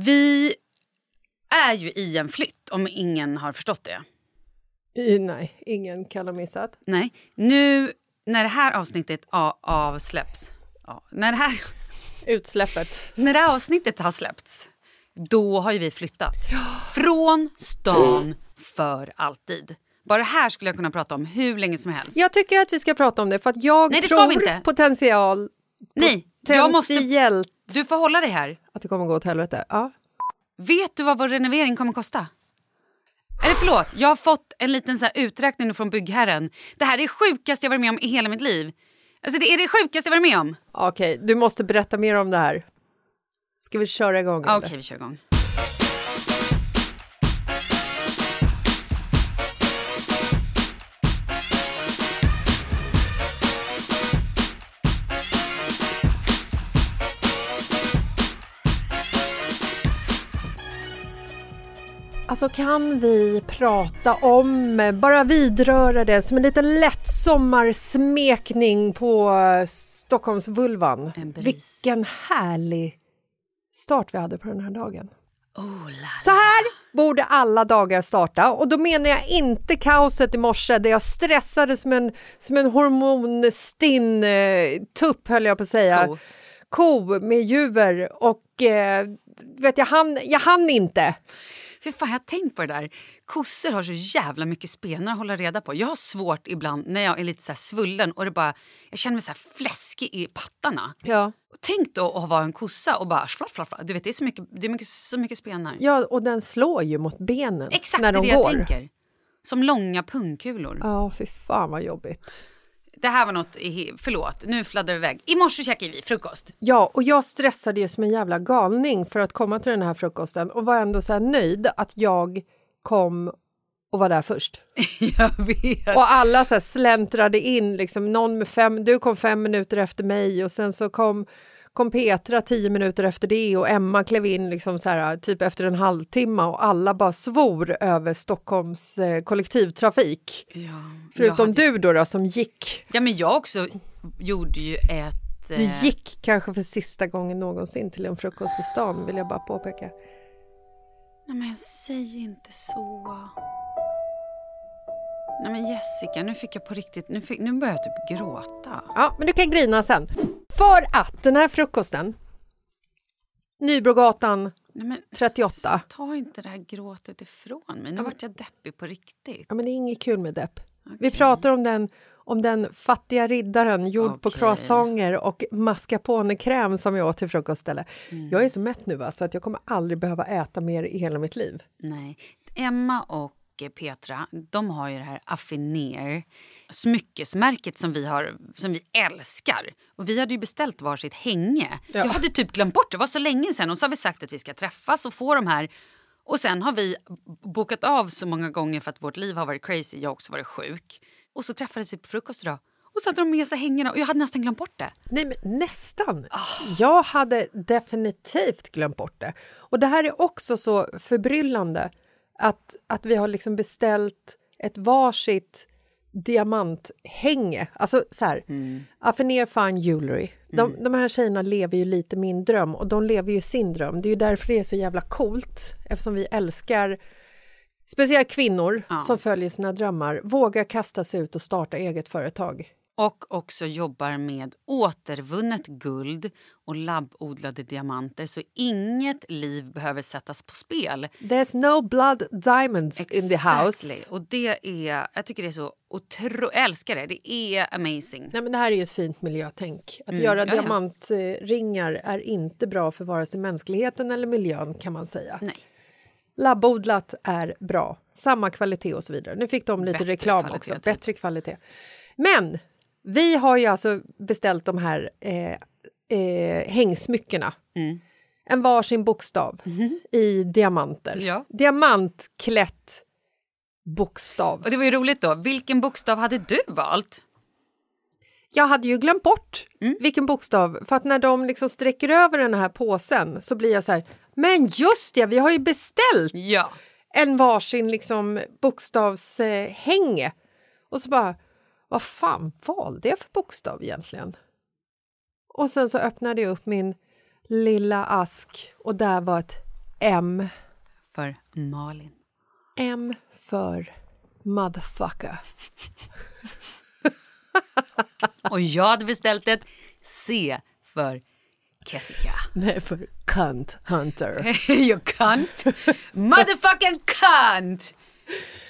Vi är ju i en flytt, om ingen har förstått det. I, nej, ingen kan ha missat. Nej. Nu när det här avsnittet avsläpps... Ja, när, det här, Utsläppet. när det här avsnittet har släppts, då har ju vi flyttat. Från stan för alltid. Bara det här skulle jag kunna prata om hur länge som helst. Jag tycker att vi ska prata om det för att jag Nej, det ska tror vi inte. potential, Nej, jag måste, potentiellt du får hålla dig här. att det kommer gå åt helvete. Ja. Vet du vad vår renovering kommer kosta? Eller förlåt, jag har fått en liten så här uträkning från byggherren. Det här är det sjukaste jag varit med om i hela mitt liv. Alltså det är det sjukaste jag varit med om. Okej, du måste berätta mer om det här. Ska vi köra igång? Okej, vi kör igång. Alltså kan vi prata om, bara vidröra det som en liten lätt sommarsmekning på eh, Stockholmsvulvan. Vilken härlig start vi hade på den här dagen. Oh, Så här borde alla dagar starta och då menar jag inte kaoset i morse där jag stressade som en, som en hormonstinn eh, tupp höll jag på att säga. Ko. Ko med juver och eh, vet jag, hann, jag hann inte. Fy fan, jag har tänkt på det där. Kossor har så jävla mycket spenar att hålla reda på. Jag har svårt ibland när jag är lite så svullen och det bara, jag känner mig så fläskig i pattarna. Ja. Tänk då att vara en kossa och bara flaff, flaff, flaff. Du vet, det är så mycket, det är mycket, så mycket spenar. ja, och den slår ju mot benen Exakt när det är de det jag går. tänker. Som långa pungkulor. Ja, fy fan vad jobbigt. Det här var något, förlåt, nu fladdrar vi iväg. I morse käkade vi frukost. Ja, och jag stressade ju som en jävla galning för att komma till den här frukosten och var ändå så nöjd att jag kom och var där först. jag vet. Och alla så släntrade in, liksom, någon med fem, du kom fem minuter efter mig och sen så kom, kom Petra tio minuter efter det och Emma klev in liksom så här, typ efter en halvtimme och alla bara svor över Stockholms eh, kollektivtrafik. Ja, Förutom hade- du då, då som gick. Ja, men jag också gjorde ju ett... Du eh, gick kanske för sista gången någonsin till en frukost i stan vill jag bara påpeka. Nej, men säg inte så. Nej men Jessica, nu fick jag på riktigt, nu, fick, nu börjar jag typ gråta. Ja, men du kan grina sen. För att den här frukosten, Nybrogatan Nej, men, 38. Ta inte det här gråtet ifrån mig. Nu vart jag deppig på riktigt. Ja, men det är inget kul med depp. Vi Okej. pratar om den, om den fattiga riddaren gjord på Okej. croissanter och mascarponekräm som jag åt till frukost istället. Mm. Jag är så mätt nu va, så att jag kommer aldrig behöva äta mer i hela mitt liv. Nej. Emma och eh, Petra, de har ju det här Affiner, smyckesmärket som vi, har, som vi älskar. Och vi hade ju beställt varsitt hänge. Ja. Jag hade typ glömt bort det, var så länge sedan. Och så har vi sagt att vi ska träffas och få de här. Och sen har vi bokat av så många gånger för att vårt liv har varit crazy. Jag har också varit sjuk. Och så träffades vi på frukost idag. Och så hade de med sig hängena och jag hade nästan glömt bort det. Nej, men nästan. Ah. Jag hade definitivt glömt bort det. Och det här är också så förbryllande att, att vi har liksom beställt ett varsitt diamanthänge. Alltså så här, Mm. Affineer Fine Jewelry. De, de här tjejerna lever ju lite min dröm och de lever ju sin dröm. Det är ju därför det är så jävla coolt eftersom vi älskar speciellt kvinnor Ja. som följer sina drömmar, våga kasta sig ut och starta eget företag. Och också jobbar med återvunnet guld och labbodlade diamanter så inget liv behöver sättas på spel. There's no blood diamonds in the house. Exactly. Och det är, jag tycker det är så otro, jag älskar det. Det är amazing. Nej, men det här är ju ett fint miljötänk. Att Mm, göra ja, ja. diamantringar är inte bra för vare sig mänskligheten eller miljön kan man säga. Nej. Labbodlat är bra, samma kvalitet och så vidare. Nu fick de lite Bättre reklam kvalitet, också, typ. bättre kvalitet. Men vi har ju alltså beställt de här eh, eh, hängsmyckena. Mm. En varsin bokstav i diamanter. Ja. Diamantklätt bokstav. Och det var ju roligt då. Vilken bokstav hade du valt? Jag hade ju glömt bort Mm. vilken bokstav, för att när de liksom sträcker över den här påsen så blir jag så här, men just det, vi har ju beställt Ja. en varsin liksom bokstavshänge. Och så bara, vad fan valde jag för bokstav egentligen? Och sen så öppnade jag upp min lilla ask och där var ett M. För Malin. M för motherfucker. Och jag hade beställt ett C för Jessica. Nej, för cunt hunter. you cunt. Motherfucking cunt!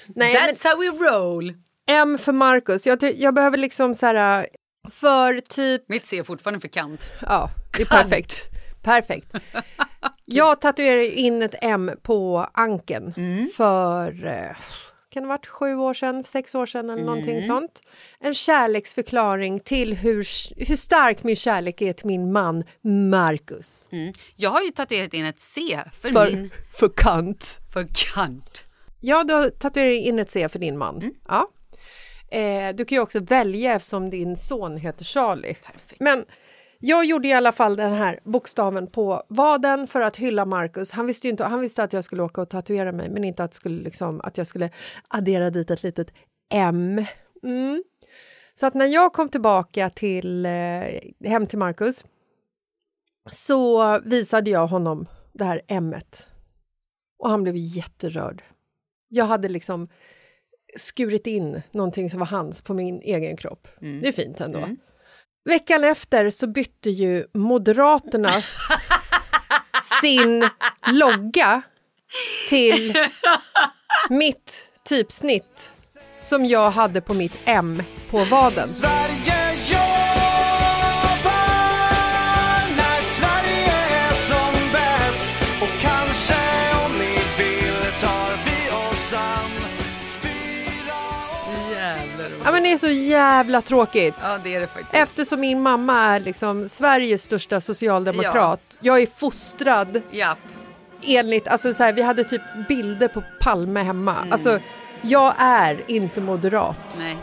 Nej, men That's how we roll. M för Marcus. Jag, jag behöver liksom så här... För typ... Mitt C är fortfarande för kant. Ja, det är perfekt. Perfekt. Jag tatuerade in ett M på ankeln för... eh, Kan det ha varit sju år sedan, sex år sedan eller någonting sånt. En kärleksförklaring till hur, hur stark min kärlek är till min man Marcus. Mm. Jag har ju tatuerat in ett C för, För, min... för kant. För kant. Ja, du har tatuerat in ett C för din man. Ja. Eh, du kan ju också välja eftersom din son heter Charlie. Perfekt. Men jag gjorde i alla fall den här bokstaven på vaden för att hylla Marcus. Han visste, inte, han visste att jag skulle åka och tatuera mig men inte att, skulle liksom, att jag skulle addera dit ett litet M. Mm. Så att när jag kom tillbaka till, eh, hem till Marcus så visade jag honom det här M. Och han blev jätterörd. Jag hade liksom skurit in någonting som var hans på min egen kropp. Det är fint ändå. Veckan efter så bytte ju Moderaterna sin logga till mitt typsnitt som jag hade på mitt M på vaden. Sverige är så jävla tråkigt. Ja, det är det faktiskt. Eftersom min mamma är liksom Sveriges största socialdemokrat. Jag är fostrad Japp. enligt, alltså så här, vi hade typ bilder på Palme hemma. Alltså, jag är inte moderat. Nej.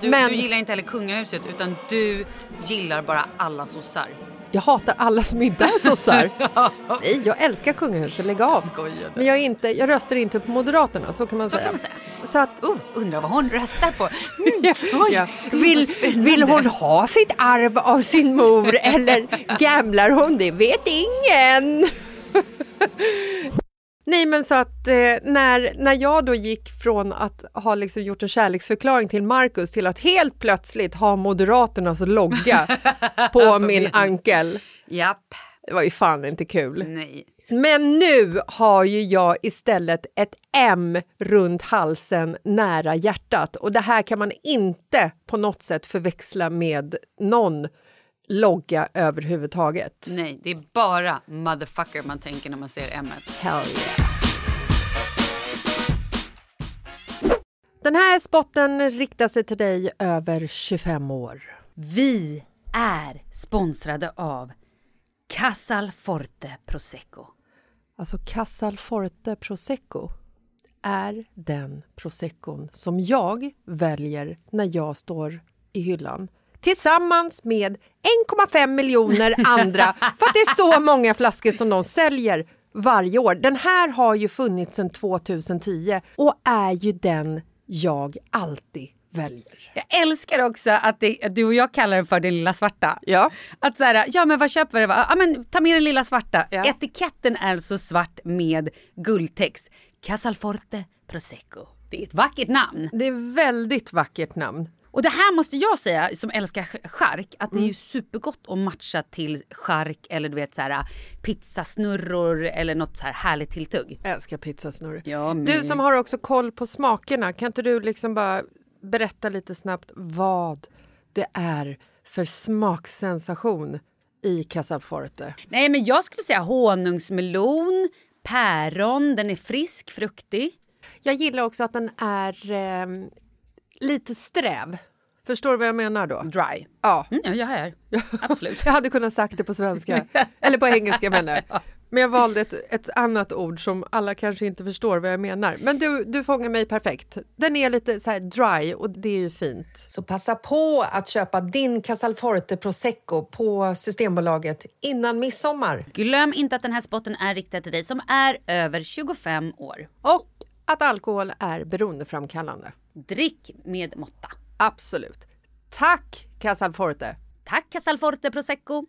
Du, Men- du gillar inte heller kungahuset utan du gillar bara alla sossar. Jag hatar alla som inte är sossar. Nej, jag älskar kungahuset, lägg av. Skojade. Men jag, inte, jag röstar inte på Moderaterna, så kan man Så säga. kan man säga. Så att, Oh, undrar vad hon röstar på. Mm. Oj, ja. vill, vill hon ha sitt arv av sin mor eller gamlar hon? Det vet ingen. Nej men så att eh, när, när jag då gick från att ha liksom gjort en kärleksförklaring till Marcus till att helt plötsligt ha Moderaternas logga på min ankel. Japp. Det var ju fan inte kul. Nej. Men nu har ju jag istället ett M runt halsen nära hjärtat och det här kan man inte på något sätt förväxla med någon logga överhuvudtaget. Nej, det är bara motherfucker man tänker när man ser M. Hell yeah. Den här spotten riktar sig till dig över 25 år. Vi är sponsrade av Casal Forte Prosecco. Alltså Casal Forte Prosecco är den proseccon som jag väljer när jag står i hyllan tillsammans med 1,5 miljoner andra för att det är så många flaskor som de säljer varje år. Den här har ju funnits sedan 2010 och är ju den jag alltid väljer. Jag älskar också att, det, att du och jag kallar den för den lilla svarta. Ja. Att så här, ja men vad köper du? Ja men ta med den lilla svarta. Ja. Etiketten är så svart med guldtext. Casalforte Prosecco. Det är ett vackert namn. Det är väldigt vackert namn. Och det här måste jag säga som älskar ch- chark att det är ju supergott att matcha till chark eller du vet så här pizzasnurror eller något så här härligt tilltugg. Jag älskar pizzasnurr. Ja, men- Du som har också koll på smakerna, kan inte du liksom bara berätta lite snabbt vad det är för smaksensation i Casalforte? Nej men jag skulle säga honungsmelon, päron, den är frisk, fruktig. Jag gillar också att den är ehm, lite sträv. Förstår du vad jag menar då? Dry. Ja. Mm, ja, jag är. Absolut. Jag hade kunnat sagt det på svenska, eller på engelska menar jag. Men jag valde ett, ett annat ord som alla kanske inte förstår vad jag menar. Men du, du fångar mig perfekt. Den är lite så här dry och det är ju fint. Så passa på att köpa din Casalforte Prosecco på Systembolaget innan midsommar. Glöm inte att den här spotten är riktad till dig som är över 25 år. Och att alkohol är beroendeframkallande. Drick med måtta. Absolut. Tack Casalforte! Tack Casalforte Prosecco.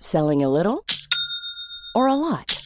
Selling a little or a lot?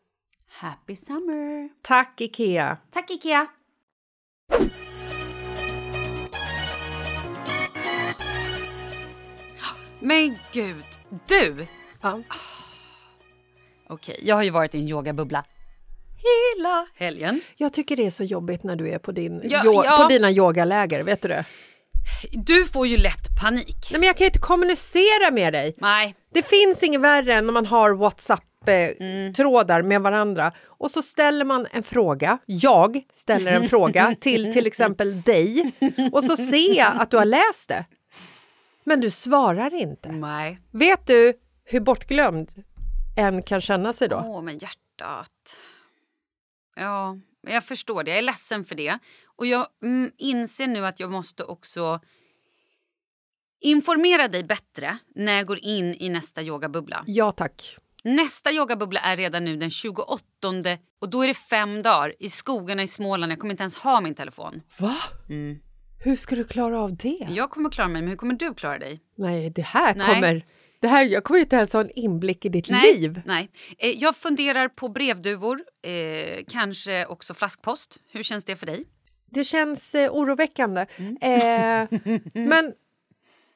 Happy summer! Tack, Ikea! Tack Ikea! Men gud, du! Ja. Okej, jag har ju varit i en yogabubbla hela helgen. Jag tycker det är så jobbigt när du är på, din Ja, ja. på dina yogaläger. Vet du det? Du får ju lätt panik. Nej, men jag kan ju inte kommunicera med dig. Nej, Det finns inget värre än när man har Whatsapp-trådar med varandra och så ställer man en fråga. Jag ställer en fråga till till exempel dig och så ser jag att du har läst det. Men du svarar inte. nej. Vet du hur bortglömd en kan känna sig då? Åh, men hjärtat. Ja, jag förstår det. Jag är ledsen för det. Och jag mm, inser nu att jag måste också informera dig bättre när jag går in i nästa yogabubbla. Ja tack. Nästa yogabubbla är redan nu den 28 och då är det fem dagar i skogarna i Småland. Jag kommer inte ens ha min telefon. Va? Hur ska du klara av det? Jag kommer klara mig, men hur kommer du klara dig? Nej, det här Nej. kommer... Det här, jag kommer inte ens ha en inblick i ditt Nej, liv. nej. Eh, jag funderar på brevduvor, eh, kanske också flaskpost. Hur känns det för dig? Det känns eh, oroväckande. Mm. Eh, men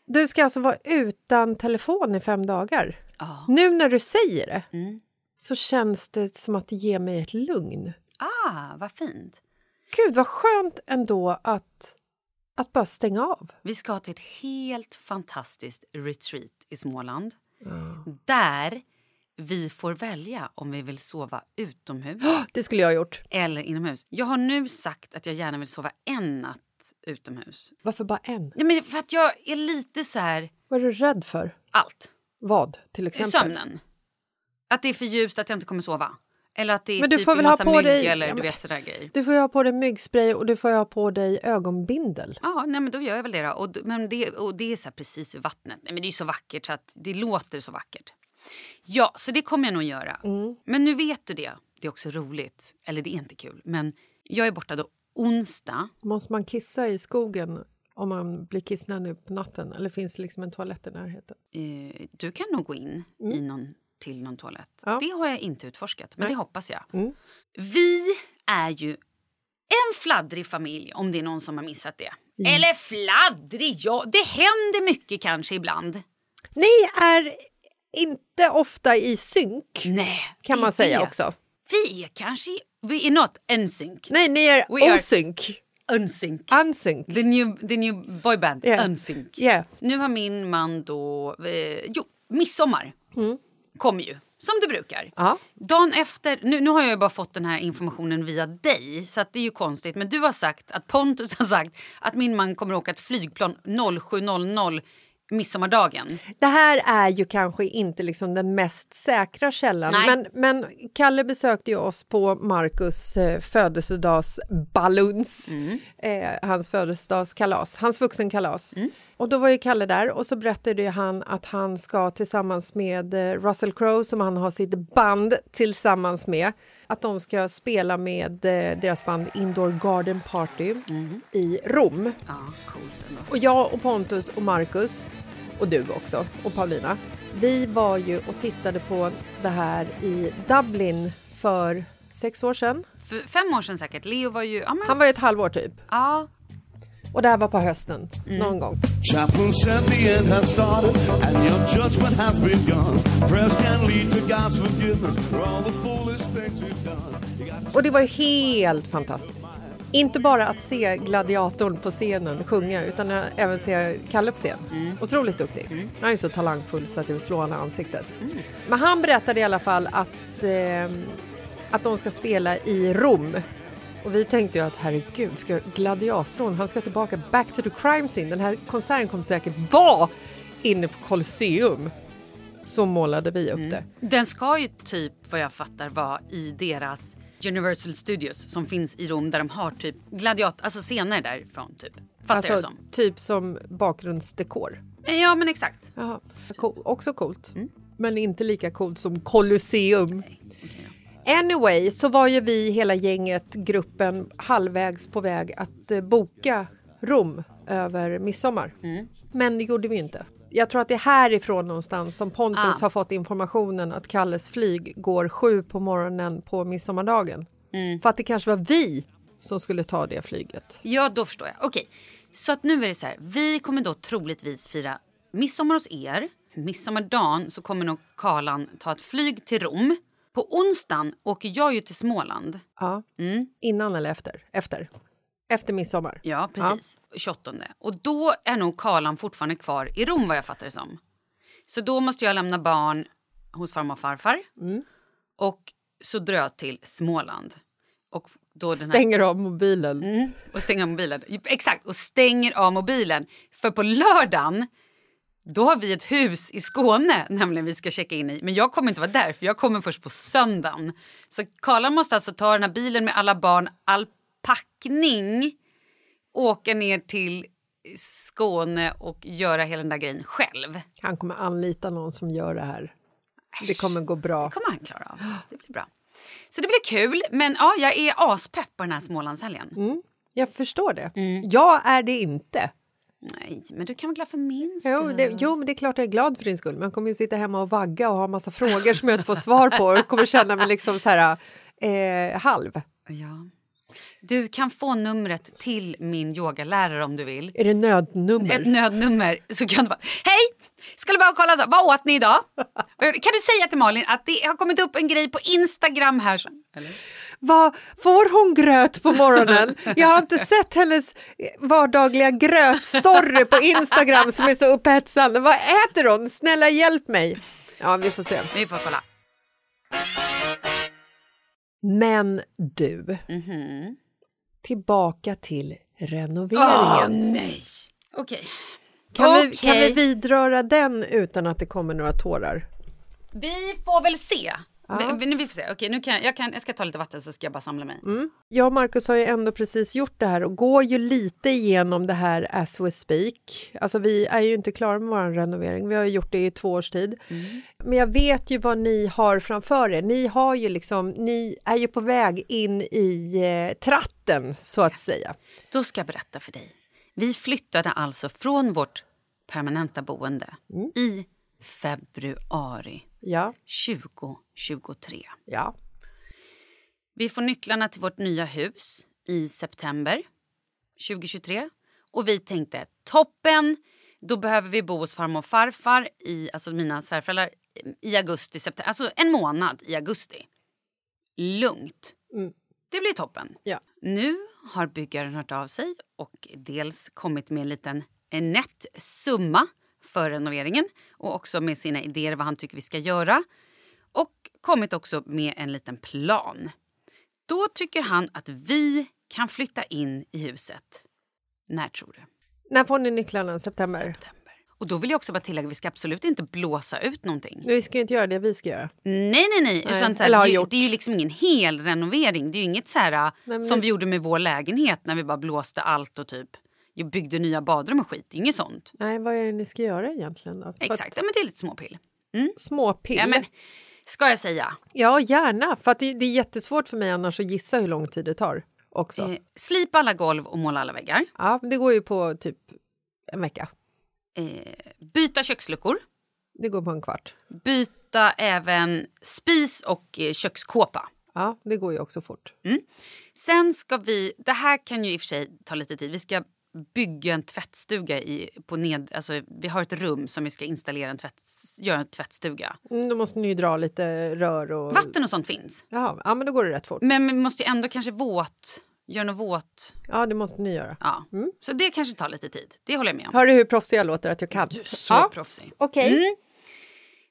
du ska alltså vara utan telefon i fem dagar. Ja. Nu när du säger det Mm. så känns det som att det ger mig ett lugn. Ah, vad fint. Gud, vad skönt ändå att, att bara stänga av. Vi ska till ett helt fantastiskt retreat i Småland. Där vi får välja om vi vill sova utomhus Det skulle jag ha gjort. eller inomhus. Jag har nu sagt att jag gärna vill sova en natt utomhus. Varför bara en? Ja, men för att jag är lite så här... Vad är du rädd för? Allt. Vad, till exempel? Sömnen. Att det är för ljust att jag inte kommer sova. Eller att det är Men du typ får väl ha på mygg dig- eller ja, du vet sådär grejer. Du får ha på dig myggspray och du får ha på dig ögonbindel. Ja, nej, men då gör jag väl det då. Och, men det, och det är så precis vid vattnet. Nej, men det är så vackert så att det låter så vackert. Ja, så det kommer jag nog göra. Mm. Men nu vet du det. Det är också roligt. Eller det är inte kul. Men jag är borta då onsdag. Måste man kissa i skogen om man blir kissnödig på natten? Eller finns det liksom en toalett i närheten? Eh, du kan nog gå in i någon, till någon toalett. Mm. Ja. Det har jag inte utforskat, men det hoppas jag. Mm. Vi är ju en fladdrig familj, om det är någon som har missat det. Eller fladdrig, ja. Det händer mycket kanske ibland. Ni är inte ofta i synk, Nej, kan man är säga det. också. Vi är kanske... We are not unsync. Nej, ni är osynk. Unsync. Unsynk. The new, the new boyband. Yeah. Unsync. Yeah. Nu har min man då... Eh, jo, midsommar kommer ju, som det brukar. Mm. Ja. Dagen efter... Nu, nu har jag ju bara fått den här informationen via dig, så att det är ju konstigt. Men du har sagt att Pontus har sagt att min man kommer åka ett flygplan 07.00 midsommardagen. Det här är ju kanske inte liksom den mest säkra källan Nej. men, men Kalle besökte ju oss på Marcus eh, födelsedagsbaluns, eh, hans födelsedagskalas, hans vuxenkalas. Och då var ju Kalle där och så berättade ju han att han ska tillsammans med eh, Russell Crowe som han har sitt band tillsammans med att de ska spela med eh, deras band Indoor Garden Party i Rom. Ja. Och jag och Pontus och Marcus och du också och Paulina. Vi var ju och tittade på det här i Dublin för sex år sedan. För fem år sedan säkert. Leo var ju... Ja, men, Han var ju ett halvår typ. Ja, Och det här var på hösten någon gång. Chaplain said the end has started and your judgment has begun. Prayers can lead to God's forgiveness for all the foolish things we've done. Och det var ju helt fantastiskt. Inte bara att se gladiatorn på scenen sjunga utan även se Kalle på scen. Otroligt duktig. Han är så talangfull så att det vill slå honom i ansiktet. Men han berättade i alla fall att, eh, att de ska spela i Rom. Och vi tänkte ju att herregud, ska gladiatorn, han ska tillbaka back to the crime scene. Den här konserten kommer säkert vara inne på Colosseum. Så målade vi upp det. Den ska ju typ vad jag fattar vara i deras Universal Studios som finns i Rom där de har typ gladiat, alltså scener därifrån typ. Fattar jag Alltså som. typ som bakgrundsdekor. Ja men exakt. Jaha. Cool. Också coolt. Men inte lika coolt som Colosseum. Anyway, så var ju vi hela gänget, gruppen, halvvägs på väg att eh, boka Rom över midsommar. Men det gjorde vi inte. Jag tror att det är härifrån någonstans som Pontus Ah. har fått informationen att Kalles flyg går sju på morgonen på midsommardagen. För att det kanske var vi som skulle ta det flyget. Ja då förstår jag. Okej. Så att nu är det så här. Vi kommer då troligtvis fira midsommar hos er. Midsommardagen så kommer nog Karlan ta ett flyg till Rom. På onsdagen åker jag ju till Småland. Ja. Innan eller efter? Efter. Efter midsommar. Ja, precis. 28. Och då är nog Karlan fortfarande kvar i Rom vad jag fattar det som. Så då måste jag lämna barn hos farmor och farfar. Och så drar jag till Småland. Och då den här, Stänger av mobilen. och stänger av mobilen. Exakt, och stänger av mobilen. För på lördagen då har vi ett hus i Skåne nämligen vi ska checka in i. Men jag kommer inte vara där för jag kommer först på söndagen. Så Karlan måste alltså ta den här bilen med alla barn, all packning, åka ner till Skåne och göra hela den där grejen själv. Han kommer anlita någon som gör det här. Det kommer gå bra. kommer han klara av. Det blir bra. Så det blir kul. Men ja, jag är aspepp på den här Smålandshelgen. Jag förstår det. Mm. Jag är det inte. Nej, men du kan vara glad för min skull. Jo, det, jo, men det är klart jag är glad för din skull. Men jag kommer ju sitta hemma och vagga och ha massa frågor som jag inte får svar på. Och kommer känna mig liksom så här eh, halv. Ja. Du kan få numret till min yogalärare om du vill. Är det nödnummer? Ett nödnummer. Så kan du bara, hej! Skulle bara kolla, så, vad åt ni idag? Kan du säga till Malin att det har kommit upp en grej på Instagram här? Eller? Vad får hon gröt på morgonen? Jag har inte sett hennes vardagliga grötstory på Instagram som är så upphetsande. Vad äter hon? Snälla hjälp mig. Ja, vi får se. Vi får kolla. Men du, Mhm. tillbaka till Åh, renoveringen. nej! Okej. Kan, vi, kan vi vidröra den utan att det kommer några tårar? Vi får väl se. Ja. Vi, nu vi får se. Okej, nu kan jag, jag, kan, jag ska ta lite vatten så ska jag bara samla mig. Jag och Markus har ju ändå precis gjort det här och går ju lite igenom det här as we speak. Alltså vi är ju inte klara med vår renovering, vi har gjort det i två års tid. Men jag vet ju vad ni har framför er. Ni, har ju liksom, ni är ju på väg in i eh, tratten, så att säga. Då ska jag berätta för dig. Vi flyttade alltså från vårt permanenta boende i februari Ja, 2023. ja. Vi får nycklarna till vårt nya hus i september 2023. Och vi tänkte toppen, då behöver vi bo hos farmor och farfar, i, alltså mina svärföräldrar, i augusti, september. Alltså en månad i augusti. Lugnt. Det blir toppen. Ja. Nu har byggaren hört av sig och dels kommit med en liten en nätt summa för renoveringen och också med sina idéer vad han tycker vi ska göra. Och kommit också med en liten plan. Då tycker han att vi kan flytta in i huset. När tror du? När får ni nycklarna? September? September. Och då vill jag också bara tillägga, vi ska absolut inte blåsa ut någonting. Vi ska inte göra det vi ska göra. Nej, nej, nej. Nej, Utan här, eller har det, gjort. det är ju liksom ingen hel renovering. Det är ju inget så här men- som vi gjorde med vår lägenhet när vi bara blåste allt och typ ju byggde nya badrum och skit. Inget sånt. Nej, vad är det ni ska göra egentligen? Då? För att- Exakt, ja, men det är lite småpill. Småpill? Ja, men, ska jag säga. Ja, gärna. För att det, det är jättesvårt för mig annars att gissa hur lång tid det tar också. Eh, slipa alla golv och måla alla väggar. Ja, det går ju på typ en vecka. Eh, byta köksluckor. Det går på en kvart. Byta även spis och eh, kökskåpa. Ja, det går ju också fort. Sen ska vi, det här kan ju i och för sig ta lite tid. Vi ska bygga en tvättstuga i, på ned, alltså vi har ett rum som vi ska installera en tvätt, göra en tvättstuga. Mm, då måste ni dra lite rör och... Vatten och sånt finns. Jaha, ja, men då går det rätt fort. Men vi måste ju ändå kanske våt, göra något våt. Ja, det måste ni göra. Ja. Så det kanske tar lite tid. Det håller jag med om. Hör du hur proffsig jag låter att jag kan? Du är så ja, proffsig. Okej. Mm.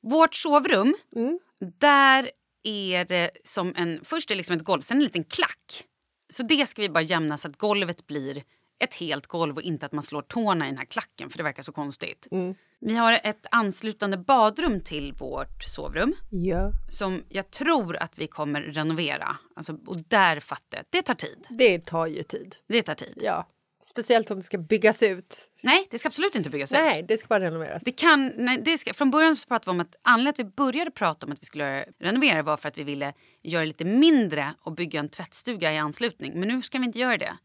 Vårt sovrum, Mm. där är det som en... Först är det liksom ett golv, sen en liten klack. Så det ska vi bara jämna så att golvet blir ett helt golv och inte att man slår tårna i den här klacken för det verkar så konstigt. Mm. Vi har ett anslutande badrum till vårt sovrum Ja, som jag tror att vi kommer renovera. Alltså, och där fattar jag, det tar tid. det tar ju tid. Det tar tid. Ja, speciellt om det ska byggas ut. Nej, det ska absolut inte byggas ut. Nej, det ska bara renoveras. Det kan, nej, det ska, från början så pratade vi om att anledningen till att vi började prata om att vi skulle renovera var för att vi ville göra lite mindre och bygga en tvättstuga i anslutning. Men nu ska vi inte göra det.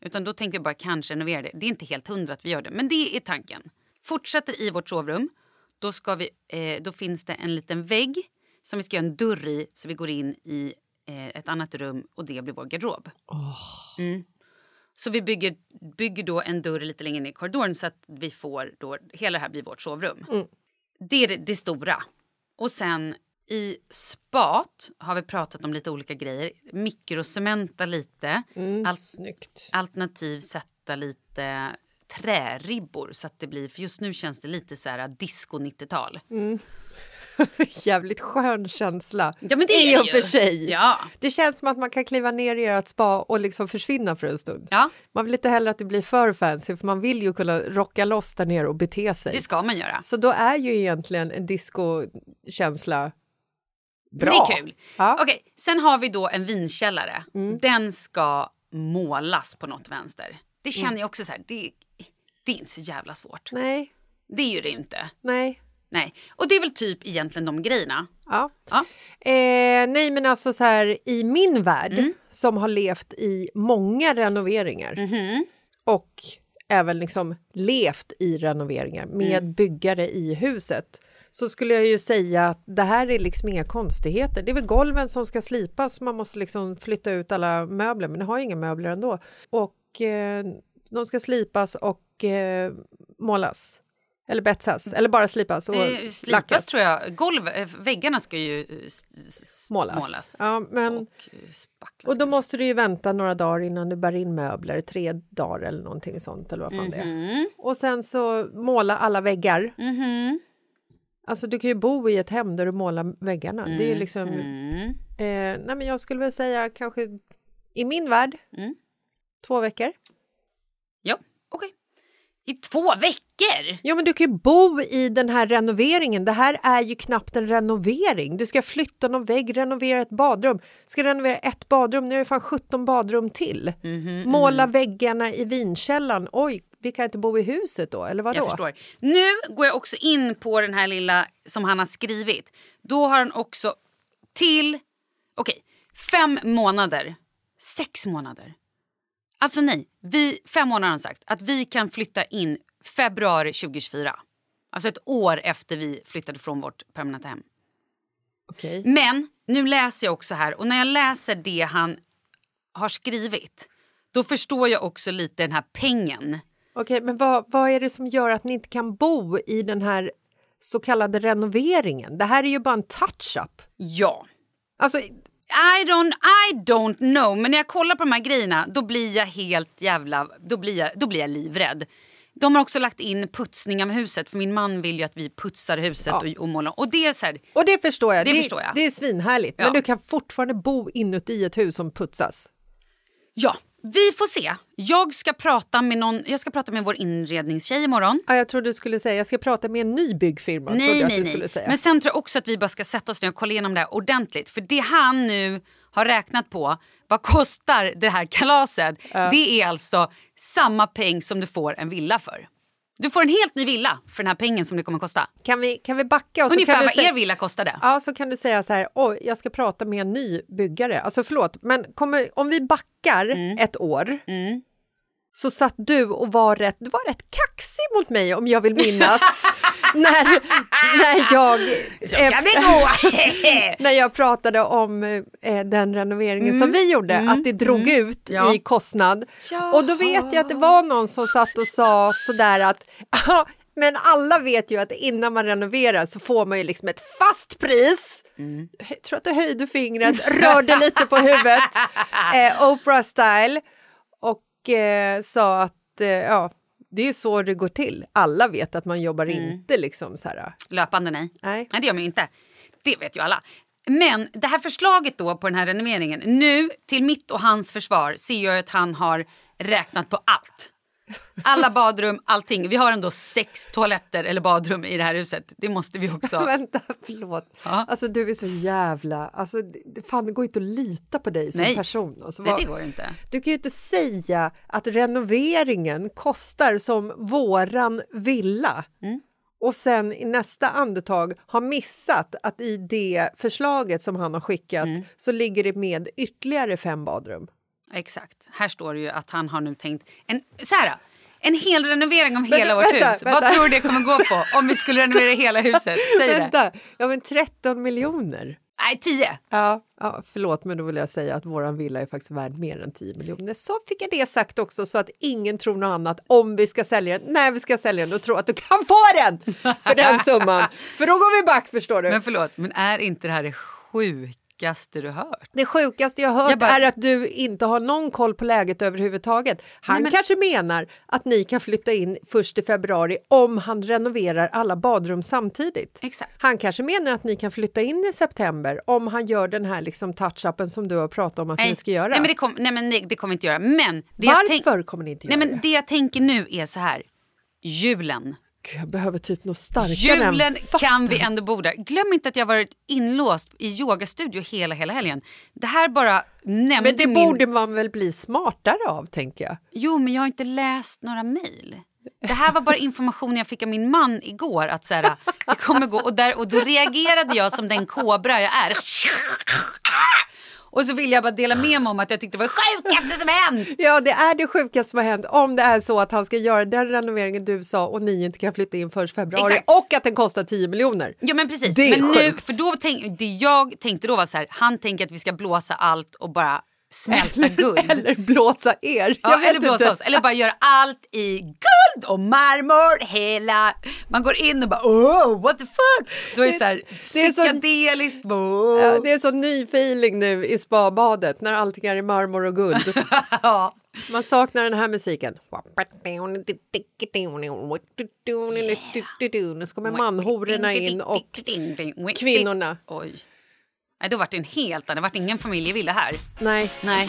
Utan då tänker vi bara kanske renovera det. Det är inte helt hundra att vi gör det, men det är tanken. Fortsätter i vårt sovrum. Då, ska vi, eh, då finns det en liten vägg som vi ska göra en dörr i så vi går in i eh, ett annat rum och det blir vår garderob. Mm. Så vi bygger, bygger då en dörr lite längre ner i korridoren så att vi får då, hela det här blir vårt sovrum. Det är det, det stora. Och sen i spat har vi pratat om lite olika grejer. Mikrocementa lite. Mm, Al- Snyggt. alternativ sätta lite träribbor så att det blir, för just nu känns det lite så här disco 90-tal. Jävligt skön känsla. Ja men det I är och det för sig. Ja. Det känns som att man kan kliva ner i ert spa och liksom försvinna för en stund. ja, Man vill inte heller att det blir för fancy för man vill ju kunna rocka loss där nere och bete sig. det ska man göra. Så då är ju egentligen en discokänsla bra. Det är kul. Ja. Mm. Okej, sen har vi då en vinkällare. Den ska målas på något vänster. Det känner Mm. jag också så här, det, det är inte så jävla svårt. Nej, Det är ju det inte. nej. Nej. Och det är väl typ egentligen de grejerna. Ja. Ja. Eh, nej, men alltså så här i min värld Mm. som har levt i många renoveringar Mhm. och även liksom levt i renoveringar med Mm. byggare i huset så skulle jag ju säga att det här är liksom inga konstigheter. Det är väl golven som ska slipas, man måste liksom flytta ut alla möbler, men ni har ju inga möbler ändå. Och eh, de ska slipas och eh, målas. Eller betsas, eller bara slipas och Eh, Slipas lackas. tror jag. Golv, eh, väggarna ska ju eh, Målas. målas. Ja, men, Och och då måste du ju vänta några dagar innan du bär in möbler, tre dagar eller någonting sånt. Eller vad fan det är. Och sen så måla alla väggar. Mhm. Alltså du kan ju bo i ett hem där du målar väggarna. Det är ju liksom... Mm. Eh, nej men jag skulle väl säga kanske i min värld Mm. två veckor. Ja, okej. I två veckor? Jo men du kan ju bo i den här renoveringen. Det här är ju knappt en renovering. Du ska flytta någon vägg, renovera ett badrum. Ska renovera ett badrum, nu är det fan 17 badrum till. Mhm, Måla väggarna i vinkällaren. Oj, vi kan inte bo i huset då, eller vadå? Jag förstår. Nu går jag också in på den här lilla som han har skrivit. Då har han också till... Okej, fem månader. Sex månader. Alltså nej, vi, fem månader har han sagt att vi kan flytta in februari 2024. Alltså ett år efter vi flyttade från vårt permanenta hem. Okej. Men nu läser jag också här och när jag läser det han har skrivit då förstår jag också lite den här pengen. Okej, men vad, vad är det som gör att ni inte kan bo i den här så kallade renoveringen? Det här är ju bara en touch-up. Ja. Alltså, I don't, I don't know, men när jag kollar på de här grejerna då blir jag helt jävla... Då blir jag, då blir jag livrädd. De har också lagt in putsning av huset för min man vill ju att vi putsar huset Ja. och, och målar. Och det är så här, och det förstår jag. Det förstår jag. Det är svinhärligt. Ja. Men du kan fortfarande bo inuti ett hus som putsas. Ja, vi får se. Jag ska prata med någon, jag ska prata med vår inredningstjej imorgon. Ja, jag trodde du skulle säga jag ska prata med en ny byggfirma. Nej, nej, nej. Men sen tror jag också att vi bara ska sätta oss ner och kolla igenom det här ordentligt. För det han nu har räknat på, vad kostar det här kalaset? Det är alltså samma peng som du får en villa för. Du får en helt ny villa för den här pengen som det kommer kosta. Kan, vi, kan vi backa? Och Ungefär vad säga, er villa kostade. Ja, så kan du säga så här, oj, jag ska prata med en ny byggare. Alltså förlåt, men kommer, om vi backar Mm. ett år så satt du och var rätt, du var rätt kaxig mot mig om jag vill minnas. när, när jag... Så kan det gå! när jag pratade om eh, den renoveringen som vi gjorde, att det drog ut Ja. i kostnad. Och då vet jag att det var någon som satt och sa sådär att "Ja, men alla vet ju att innan man renoverar så får man ju liksom ett fast pris. Jag tror att du höjde fingret, rörde lite på huvudet, eh, Oprah-style och eh, sa att eh, ja, det är så det går till. Alla vet att man jobbar inte liksom så här. Löpande nej. Nej. Nej, det gör man ju inte. Det vet ju alla. Men det här förslaget då på den här renoveringen. Nu till mitt och hans försvar ser jag att han har räknat på allt. Alla badrum, allting. Vi har ändå sex toaletter eller badrum i det här huset. Det måste vi också. Vänta, förlåt. Ja. Alltså du är så jävla... Alltså, det, fan, det går inte att lita på dig som Nej. person. Alltså, Nej, det går inte. Du kan ju inte säga att renoveringen kostar som våran villa Mm. och sen i nästa andetag har missat att i det förslaget som han har skickat Mm. så ligger det med ytterligare fem badrum. Exakt. Här står det ju att han har nu tänkt... En, så här, en hel renovering av Vänta, hela vårt vänta, hus. vänta. Vad tror du det kommer gå på om vi skulle renovera hela huset? Säg det. Vänta, ja men 13 miljoner. Nej, 10. Ja, ja, förlåt, men då vill jag säga att våran villa är faktiskt värd mer än 10 miljoner. Så fick jag det sagt också så att ingen tror något annat om vi ska sälja den. När vi ska sälja den, då tror att du kan få den för den summan. För då går vi back, förstår du. Men förlåt, men är inte det här det sjukaste du hört? Det sjukaste jag hört Jag bara- är att du inte har någon koll på läget överhuvudtaget. Han Nej, men- kanske menar att ni kan flytta in först i februari om han renoverar alla badrum samtidigt. Exakt. Han kanske menar att ni kan flytta in i september om han gör den här liksom touch-upen som du har pratat om att ni ska göra. Nej, men det, kom, nej, men det, det kommer inte göra. Men Varför tänk- kommer ni inte Nej, göra men det? det jag tänker nu är så här. Julen. Jag behöver typ något starkare Julen än kan vi ändå bo där. Glöm inte att jag varit inlåst i yogastudio hela, hela helgen. Det här bara nämnde Men det min... borde man väl bli smartare av, tänker jag. Jo, men jag har inte läst några mejl. Det här var bara information jag fick av min man igår. Att så här, det kommer gå. Och, där, och då reagerade jag som den kobra jag är. Och så vill jag bara dela med mig om att jag tyckte det var det sjukaste som hänt. Ja, det är det sjukaste som har hänt om det är så att han ska göra den renoveringen du sa och ni inte kan flytta in först februari Exakt. och att den kostar 10 miljoner. Ja men precis. Det är men nu, sjukt. för då tänk, det jag tänkte då var så här, han tänker att vi ska blåsa allt och bara smälta guld. Eller blåsa er. ja, eller blåsa inte. oss, eller bara göra allt i guld! Guld och marmor hela. Man går in och bara oh what the fuck. Då är det så här det är så- psykedeliskt. Oh. Ja, det är så ny feeling nu i spabadet när allting är i marmor och guld. Ja. Man saknar den här musiken. Nu kommer manhororna in och kvinnorna. Oj. Nej, då vart det en helt annan. Det vart ingen familjevilla här. nej. Nej.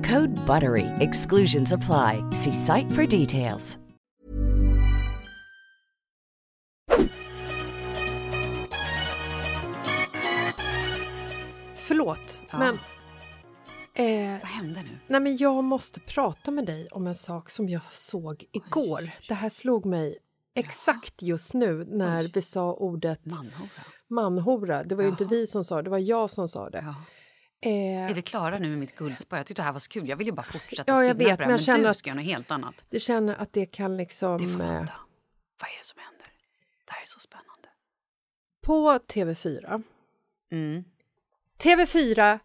Code BUTTERY. Exclusions apply. See site for details. Förlåt, Ja. men... Eh, Vad hände nu? nej, men jag måste prata med dig om en sak som jag såg igår. Det här slog mig exakt just nu när vi sa ordet Manhora. manhora. Det var ju inte vi som sa det, det var jag som sa det. Ja. Eh, Är vi klara nu med mitt guldspö? Jag tyckte det här var så kul. Jag vill ju bara fortsätta Ja, jag vet, på det men jag känner du ska göra något helt annat. jag känner att det kan liksom... Det får eh, vänta. Vad är det som händer? Det här är så spännande. på TV4. Mm. TV4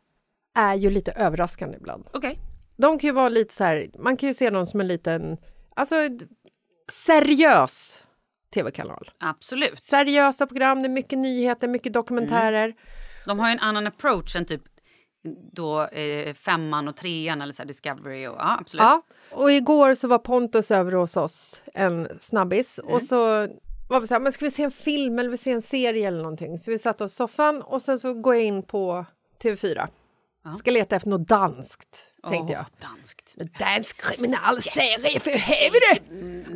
är ju lite överraskande ibland. Okej. De kan ju vara lite så här, man kan ju se dem som en liten, alltså seriös tv-kanal. Absolut. Seriösa program, det är mycket nyheter, mycket dokumentärer. De har ju en annan approach än typ då eh, femman och trean eller så här Discovery. Och, ja, absolut. Ja, och igår så var Pontus över hos oss, en snabbis, och så var vi så här, men ska vi se en film eller vi se en serie eller någonting? Så vi satte oss i soffan och sen så går jag in på TV4. Ska leta efter något danskt, tänkte jag. Danskt. Dansk kriminalserie för helvete!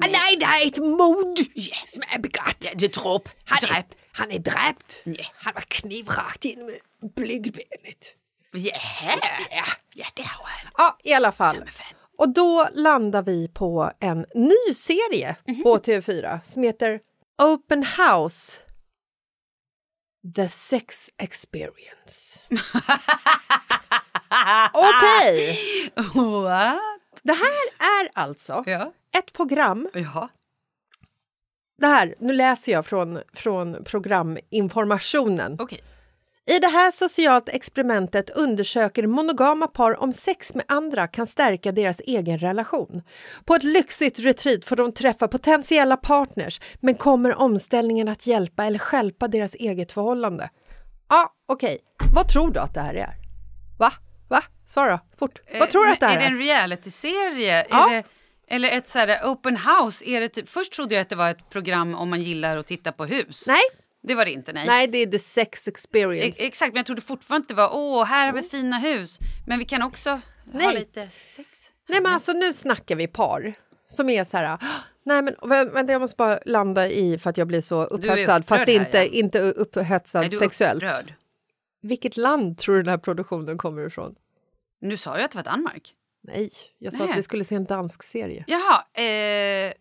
Ah, nej, det är ett mord som är begått. Det är trop. Han är, Dräp. han är dräpt. Ja. Han var knivrakt genom blygdbenet. Yeah. Ja. Ja, det har han. ja, i alla fall. Och då landar vi på en ny serie på TV4 som heter Open House The Sex Experience. Okej, What? det här är alltså Ja. ett program Jaha. Det här, nu läser jag från, från programinformationen. Okej. I det här socialt experimentet undersöker monogama par om sex med andra kan stärka deras egen relation. På ett lyxigt retreat får de träffa potentiella partners men kommer omställningen att hjälpa eller stjälpa deras eget förhållande? Ja, okej. Vad tror du att det här är? Va? Va? Svara fort. Vad tror du Eh, att det här är? det är? en realityserie? Ja. Är det, eller ett så här open house? Är det typ, först trodde jag att det var ett program om man gillar att titta på hus. Nej, Det var det inte, nej. nej, det är the sex Ex- experience. exakt, men jag trodde fortfarande det var åh, här har vi fina hus. Men vi kan också ha Nej. lite sex. Nej men alltså nu snackar vi par som är så här, "Ah, nej men vä- vänta jag måste bara landa i för att jag blir så upphetsad fast här, inte, ja. inte upphetsad Nej, sexuellt. upprörd. Vilket land tror du den här produktionen kommer ifrån? Nu sa jag att det var Danmark. Nej, jag sa Nej. att vi skulle se en dansk serie. Jaha, eh,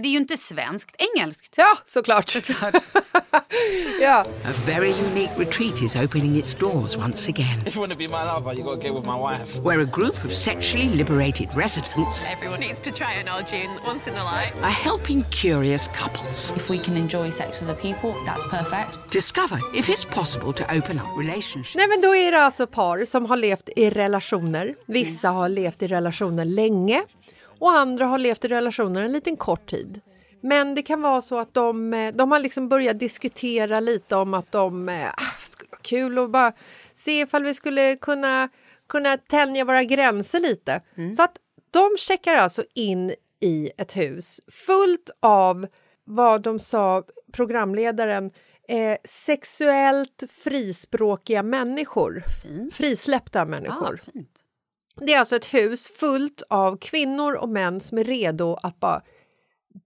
Det är ju inte svenskt, engelskt. Ja, såklart. Såklart. ja. A very unique retreat is opening its doors once again. If you want to be my lover, you got to get with my wife. Where a group of sexually liberated residents Everyone needs to try an Arjun once in a life. are helping curious couples If we can enjoy sex with the people, that's perfect. discover if it's possible to open up relationships. Nej, men då är det alltså par som har levt i relationer. Vissa har levt i relationer länge och andra har levt i relationer en liten kort tid. Men det kan vara så att de, eh, de har liksom börjat diskutera lite om att de eh, ah, skulle vara kul att bara se ifall vi skulle kunna, kunna tänja våra gränser lite. Så att de checkar alltså in i ett hus fullt av vad de sa, programledaren, eh, sexuellt frispråkiga människor. Frisläppta människor. Ah. Det är alltså ett hus fullt av kvinnor och män som är redo att bara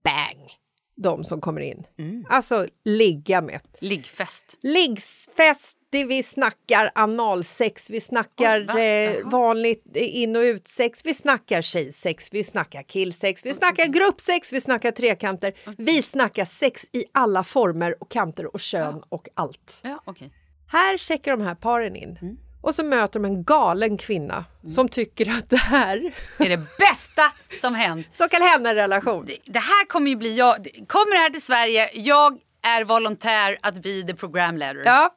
bang, de som kommer in. Alltså ligga med. Liggfest. Liggsfest, det vi snackar analsex, vi snackar Oj, va? eh, vanligt in och utsex, vi snackar tjejsex, vi snackar killsex, vi snackar gruppsex, vi snackar trekanter. Vi snackar sex i alla former och kanter och kön och allt. Ja, okej. Här checkar de här paren in. Mm. Och så möter de en galen kvinna som tycker att det här är det bästa som hänt. så kan hända en relation. Det, det här kommer ju bli jag. Kommer det här till Sverige, jag är volontär att bli the program leader. Ja.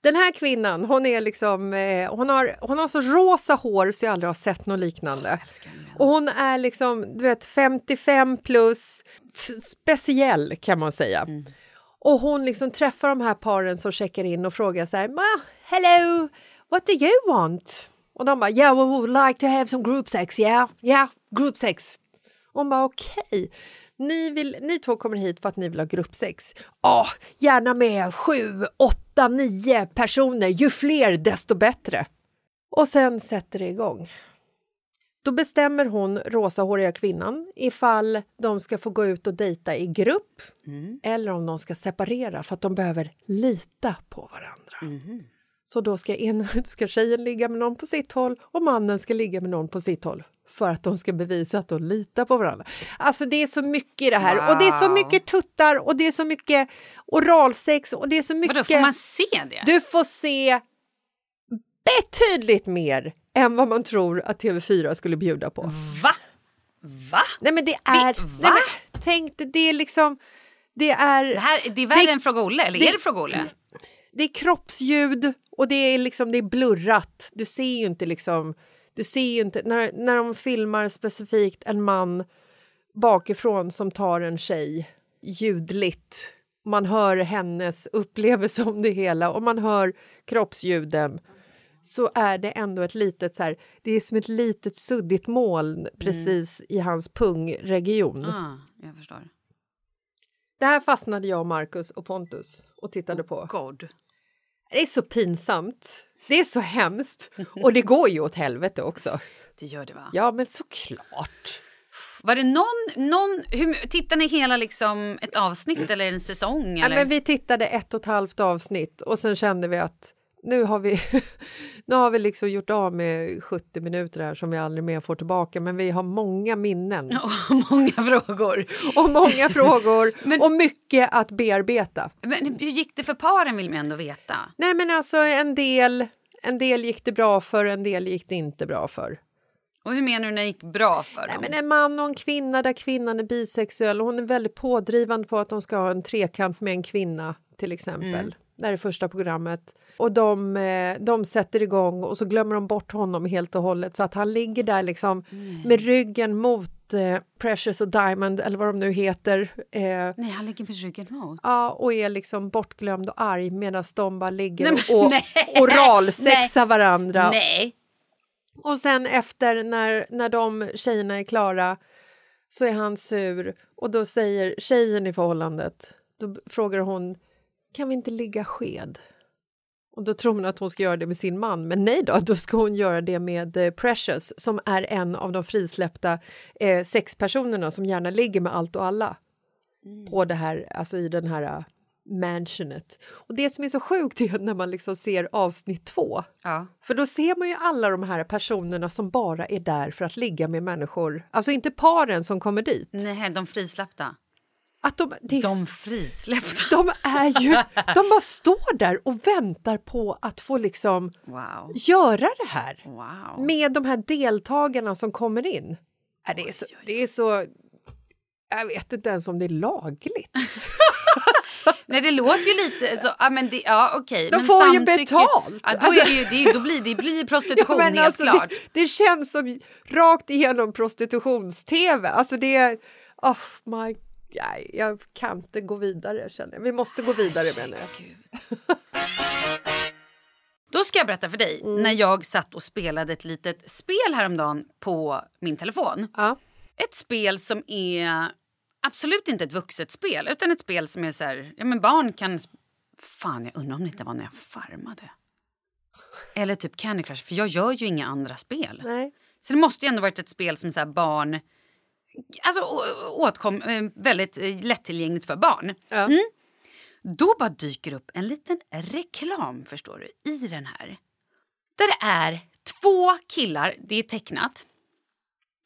Den här kvinnan, hon är liksom, eh, hon har, hon har så rosa hår så jag aldrig har sett något liknande. Och hon är liksom, du vet, 55 plus, speciell kan man säga. Och hon liksom träffar de här paren som checkar in och frågar så här, hello, what do you want? Och de bara, yeah, we would like to have some group sex, yeah, yeah, group sex. Och hon bara, okej. Ni, vill, ni två kommer hit för att ni vill ha gruppsex. Ja, gärna med sju, åtta, nio personer. Ju fler, desto bättre. Och sen sätter det igång. Då bestämmer hon, rosahåriga kvinnan, ifall de ska få gå ut och dejta i grupp eller om de ska separera för att de behöver lita på varandra. Så då ska, en, ska tjejen ligga med någon på sitt håll och mannen ska ligga med någon på sitt håll för att de ska bevisa att de litar på varandra. Alltså det är så mycket i det här och det är så Wow. mycket tuttar och det är så mycket oralsex och det är så mycket... Vadå, får man se det? Du får se betydligt mer än vad man tror att TV4 skulle bjuda på. Va? Va? Nej men det är... va? Nej, men, tänk det är liksom... Det är, Det, här, det är värre Det- än Fråga Olle, eller det- är det Fråga Olle? Det är kroppsljud och det är liksom det är blurrat. Du ser ju inte liksom... Du ser ju inte... När, när de filmar specifikt en man bakifrån som tar en tjej ljudligt. Man hör hennes upplevelse om det hela och man hör kroppsljuden så är det ändå ett litet så här, det är som ett litet suddigt moln precis i hans pungregion. Ah, jag förstår. Det här fastnade jag, Marcus och Pontus och tittade på. God. Det är så pinsamt. Det är så hemskt. Och det går ju åt helvete också. Det gör det va? Ja, men såklart. Var det någon, någon hur, tittar ni hela liksom ett avsnitt eller en säsong? Ja, Eller? men vi tittade ett och ett halvt avsnitt och sen kände vi att nu har vi, nu har vi liksom gjort av med 70 minuter här som vi aldrig mer får tillbaka men vi har många minnen Och många frågor. och många frågor Men- och mycket att bearbeta. Men hur gick det för paren vill man ändå veta. Nej men alltså en del, en del gick det bra för, en del gick det inte bra för. Och hur menar du när det gick bra för Nej, dem? men en man och en kvinna där kvinnan är bisexuell och hon är väldigt pådrivande på att de ska ha en trekant med en kvinna till exempel. Det här är första programmet. Och de, eh, de sätter igång och så glömmer de bort honom helt och hållet så att han ligger där liksom med ryggen mot eh, Precious och Diamond eller vad de nu heter. Eh, Nej, han ligger med ryggen mot. ja, och är liksom bortglömd och arg medan de bara ligger Nej, men och nej. oralsexar varandra. Nej. Och sen efter när, när de tjejerna är klara så är han sur och då säger tjejen i förhållandet, då frågar hon kan vi inte ligga sked? Och då tror hon att hon ska göra det med sin man, men nej då, då ska hon göra det med eh, Precious som är en av de frisläppta eh, sexpersonerna som gärna ligger med allt och alla på det här, alltså i den här mansionet. Och det som är så sjukt är när man liksom ser avsnitt två. Ja. För då ser man ju alla de här personerna som bara är där för att ligga med människor. Alltså inte paren som kommer dit. Nej, de frisläppta. Att de, det är, De frisläppta. de är ju... De bara står där och väntar på att få liksom Wow. göra det här. wow. Med de här deltagarna som kommer in. Ja, det, är så, det är så... Jag vet inte ens om det är lagligt. Nej, det låter ju lite så. Ja, men det, ja, okej. De men får ju betalt. Ja, då, är det ju, det då blir det blir prostitution, Ja, helt alltså, klart. Det, det känns som rakt igenom prostitutions-tv. Alltså det är... Oh my... Nej, jag kan inte gå vidare känner jag. Vi måste gå vidare menar jag. Då ska jag berätta för dig Mm. när jag satt och spelade ett litet spel häromdagen på min telefon. Ja. Ett spel som är absolut inte ett vuxet spel utan ett spel som är så här, ja men barn kan... Fan, jag undrar om det inte var när jag farmade. Eller typ Candy Crush, för jag gör ju inga andra spel. Nej. Så det måste ju ändå varit ett spel som så barn... Alltså åtkom, eh, väldigt eh, lättillgängligt för barn. Ja. Mm. Då bara dyker upp en liten reklam, förstår du, i den här. Där det är två killar, det är tecknat.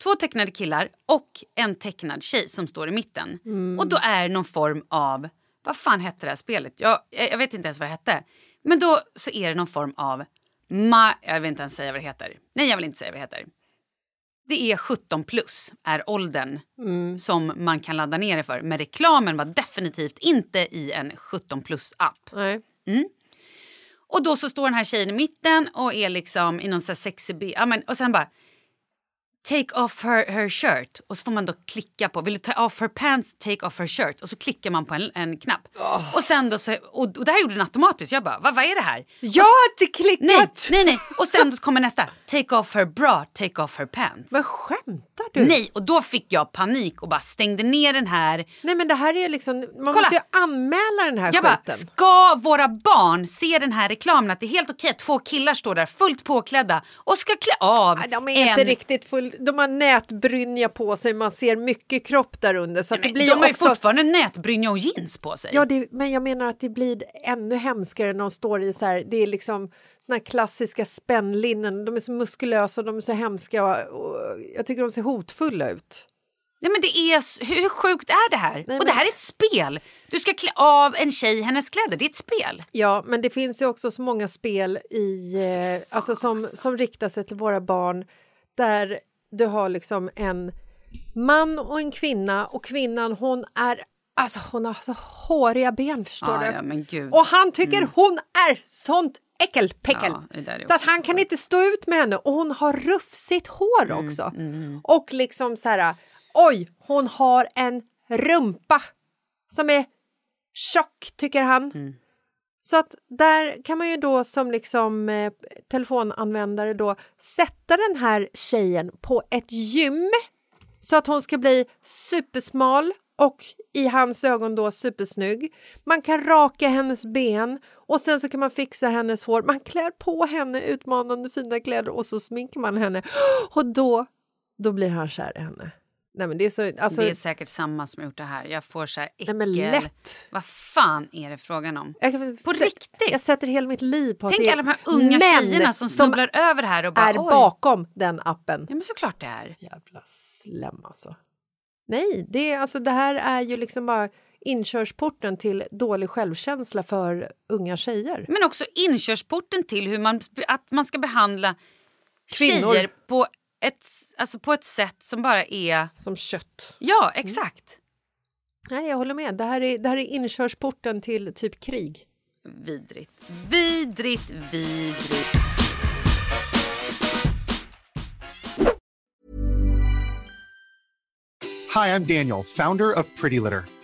Två tecknade killar och en tecknad tjej som står i mitten. Och då är det någon form av, vad fan hette det här spelet? Jag, jag vet inte ens vad det hette. Men då så är det någon form av, ma, jag vill inte ens säga vad det heter. Nej, jag vill inte säga vad det heter. Det är 17 plus, är åldern som man kan ladda ner det för. Men reklamen var definitivt inte i en 17 plus-app. Nej. Och då så står den här tjejen i mitten och är liksom i någon så bild. Ja, men, och sen bara take off her, her shirt. Och så får man då klicka på, vill du ta off her pants, take off her shirt. Och så klickar man på en, en knapp. Och sen då så, och, och det här gjorde den automatiskt. Jag bara, vad, vad är det här? Jag har inte Nej, klickat! nej, nej. Och sen då kommer nästa, take off her bra, take off her pants. Men skämtar du? Nej, och då fick jag panik och bara stängde ner den här. Nej men det här är ju liksom, man Kolla. måste ju anmäla den här Jag bara, skiten. ska våra barn se den här reklamen att det är helt okej att två killar står där fullt påklädda och ska klä av Nej, De är en... inte riktigt full, de har nätbrynja på sig, man ser mycket kropp där under. Så att det blir de har ju också... fortfarande nätbrynja och jeans på sig. Ja, det, men jag menar att det blir ännu hemskare när de står i så här, det är liksom såna här klassiska spännlinnen, de är så muskulösa och de är så hemska och, jag tycker de ser hotfulla ut. Nej, men det är, hur sjukt är det här? Nej, och det här är ett spel. Du ska klä av en tjej hennes kläder. Det är ett spel. Ja, men det finns ju också så många spel i, eh, alltså som, som riktar sig till våra barn där du har liksom en man och en kvinna och kvinnan hon är Alltså hon har så håriga ben förstår Ja, du. ja. Och han tycker hon är sånt äckelpäckel. Ja, så att han kan inte stå ut med henne och hon har rufsigt hår Mm, också. Och liksom så här, oj, hon har en rumpa som är tjock tycker han. Så att där kan man ju då som liksom eh, telefonanvändare då sätta den här tjejen på ett gym så att hon ska bli supersmal och i hans ögon då supersnygg. Man kan raka hennes ben och sen så kan man fixa hennes hår. Man klär på henne utmanande fina kläder och så sminkar man henne och då, då blir han kär i henne. Nej men det är så, alltså, det är säkert samma som gjort det här. Jag får så här äckel. nej men lätt. Vad fan är det frågan om? Jag På riktigt? Jag sätter hela mitt liv på att Tänk det är alla de här unga män tjejerna som snubblar över det här och bara är oj. bakom den appen. Ja men såklart det är. Jävla slem alltså. Nej, det, alltså, det här är ju liksom bara inkörsporten till dålig självkänsla för unga tjejer. Men också inkörsporten till hur man, att man ska behandla Kvinnor. tjejer på ett, alltså på ett sätt som bara är... Som kött. Ja, exakt. Nej, jag håller med. Det här är, det här är inkörsporten till typ krig. Vidrigt. Vidrigt, vidrigt. Hi, I'm Daniel, founder of Pretty Litter.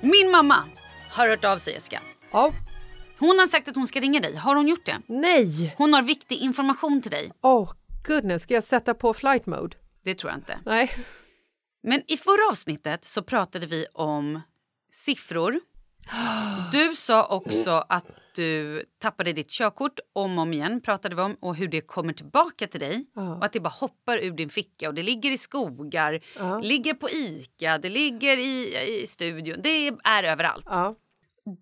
Min mamma har hört av sig Jessica. Ja. Hon har sagt att hon ska ringa dig. Har hon gjort det? Nej! Hon har viktig information till dig. Oh goodness, ska jag sätta på flight mode? Det tror jag inte. Nej. Men i förra avsnittet så pratade vi om siffror. Du sa också att du tappade ditt körkort om och om igen pratade vi om och hur det kommer tillbaka till dig Ja. och att det bara hoppar ur din ficka och det ligger i skogar, Ja. ligger på Ica, det ligger i, i studion, det är överallt. Ja.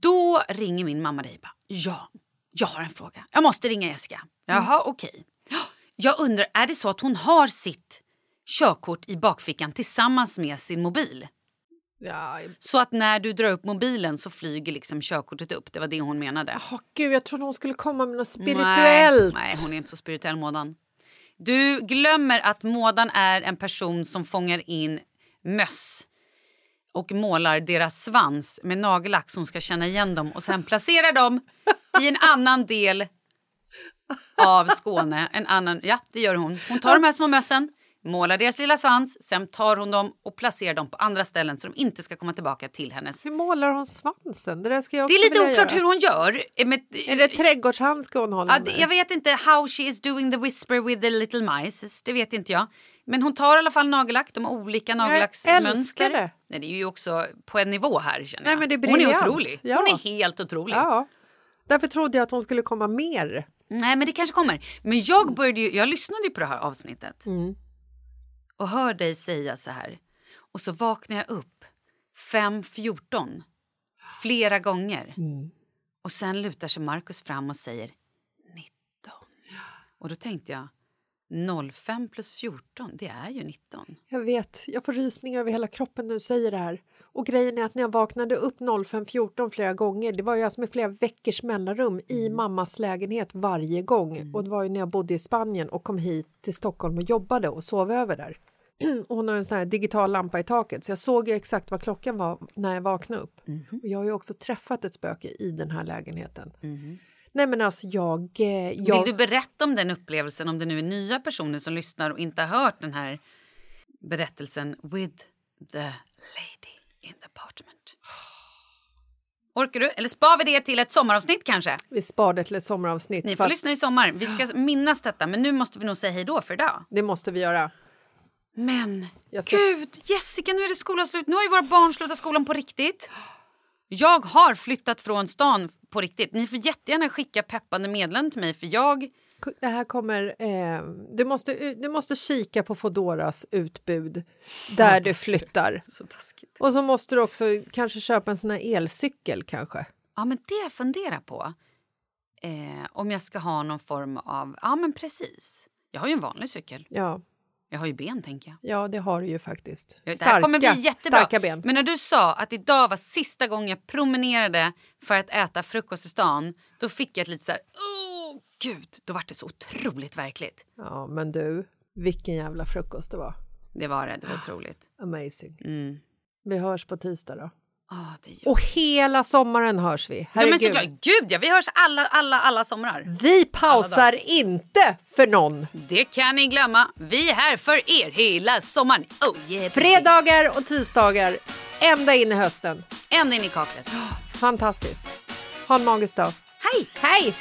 Då ringer min mamma dig och bara ja, jag har en fråga. Jag måste ringa Jessica. Jaha, okej. Ja, Jag undrar, är det så att hon har sitt körkort i bakfickan tillsammans med sin mobil? Ja, Så att när du drar upp mobilen så flyger liksom körkortet upp. Det var det hon menade. oh, gud, jag trodde hon skulle komma med något spirituellt. Nej, nej, hon är inte så spirituell, Mådan. Du glömmer att Mådan är en person som fångar in möss och målar deras svans med nagellack så hon ska känna igen dem och sen placerar dem i en annan del av Skåne. En annan, ja, det gör hon. Hon tar de här små mössen, målar deras lilla svans, sen tar hon dem och placerar dem på andra ställen så de inte ska komma tillbaka till hennes. Hur målar hon svansen? Det, där ska jag Det är också lite oklart göra. hur hon gör. eh, Med, Är det trädgårdshandske hon håller Ja, med? jag vet inte how she is doing the whisper with the little mice. Det vet inte jag. Men hon tar i alla fall nagellack. De har olika nagellacksmönster. det. Nej, det är ju också på en nivå här känner Nej, jag. men det är hon är otrolig. Ja. Hon är helt otrolig. Ja. Därför trodde jag att hon skulle komma mer. Nej men det kanske kommer. Men jag började ju, jag lyssnade ju på det här avsnittet. Mm. Och hör dig säga så här. Och så vaknar jag upp 5.14 flera gånger. Mm. Och sen lutar sig Markus fram och säger 19. Och då tänkte jag 05 plus 14, det är ju 19. Jag vet, jag får rysningar över hela kroppen när du säger det här. Och grejen är att när jag vaknade upp 05.14 flera gånger, det var ju alltså med flera veckors mellanrum i Mm. mammas lägenhet varje gång. Och det var ju när jag bodde i Spanien och kom hit till Stockholm och jobbade och sov över där. och hon har en sån här digital lampa i taket så jag såg ju exakt vad klockan var när jag vaknade upp. Mhm. Och jag har ju också träffat ett spöke i den här lägenheten. Nej men alltså jag... eh, jag... Vill du berätta om den upplevelsen om det nu är nya personer som lyssnar och inte har hört den här berättelsen with the lady in the apartment? Orkar du? Eller spar vi det till ett sommaravsnitt kanske? Vi sparar det till ett sommaravsnitt. Ni får att- lyssna i sommar. Vi ska minnas detta, men nu måste vi nog säga hej då för idag. Det måste vi göra. Men ska- gud, Jessica, nu är det skolavslut. Nu har ju våra barn slutat skolan på riktigt. Jag har flyttat från stan på riktigt. Ni får jättegärna skicka peppande meddelanden till mig för jag... Det här kommer... Eh, du, måste, du måste kika på Fodoras utbud där du flyttar. Så taskigt. Och så måste du också kanske köpa en sån här elcykel kanske. Ja, men det jag funderar på. Eh, om jag ska ha någon form av... Ja, men precis. Jag har ju en vanlig cykel. Ja, Jag har ju ben, tänker jag. ja det har du ju faktiskt. Ja, det här kommer bli jättebra. starka ben. Men när du sa att idag var sista gången jag promenerade för att äta frukost i stan, då fick jag ett lite så här... Åh, gud! Då var det så otroligt verkligt. Ja, men du, vilken jävla frukost det var. Det var det. Det var otroligt. Amazing. Mm. Vi hörs på tisdag då. Det gör... Och hela sommaren hörs vi. Ja, men såklart. Gud, ja, vi hörs alla, alla, alla somrar. Vi pausar inte för någon. Det kan ni glömma. Vi är här för er hela sommaren. Oh, yeah, Fredagar och tisdagar ända in i hösten. Ända in i kaklet. Fantastiskt. Ha en magisk dag. Hej! Hej!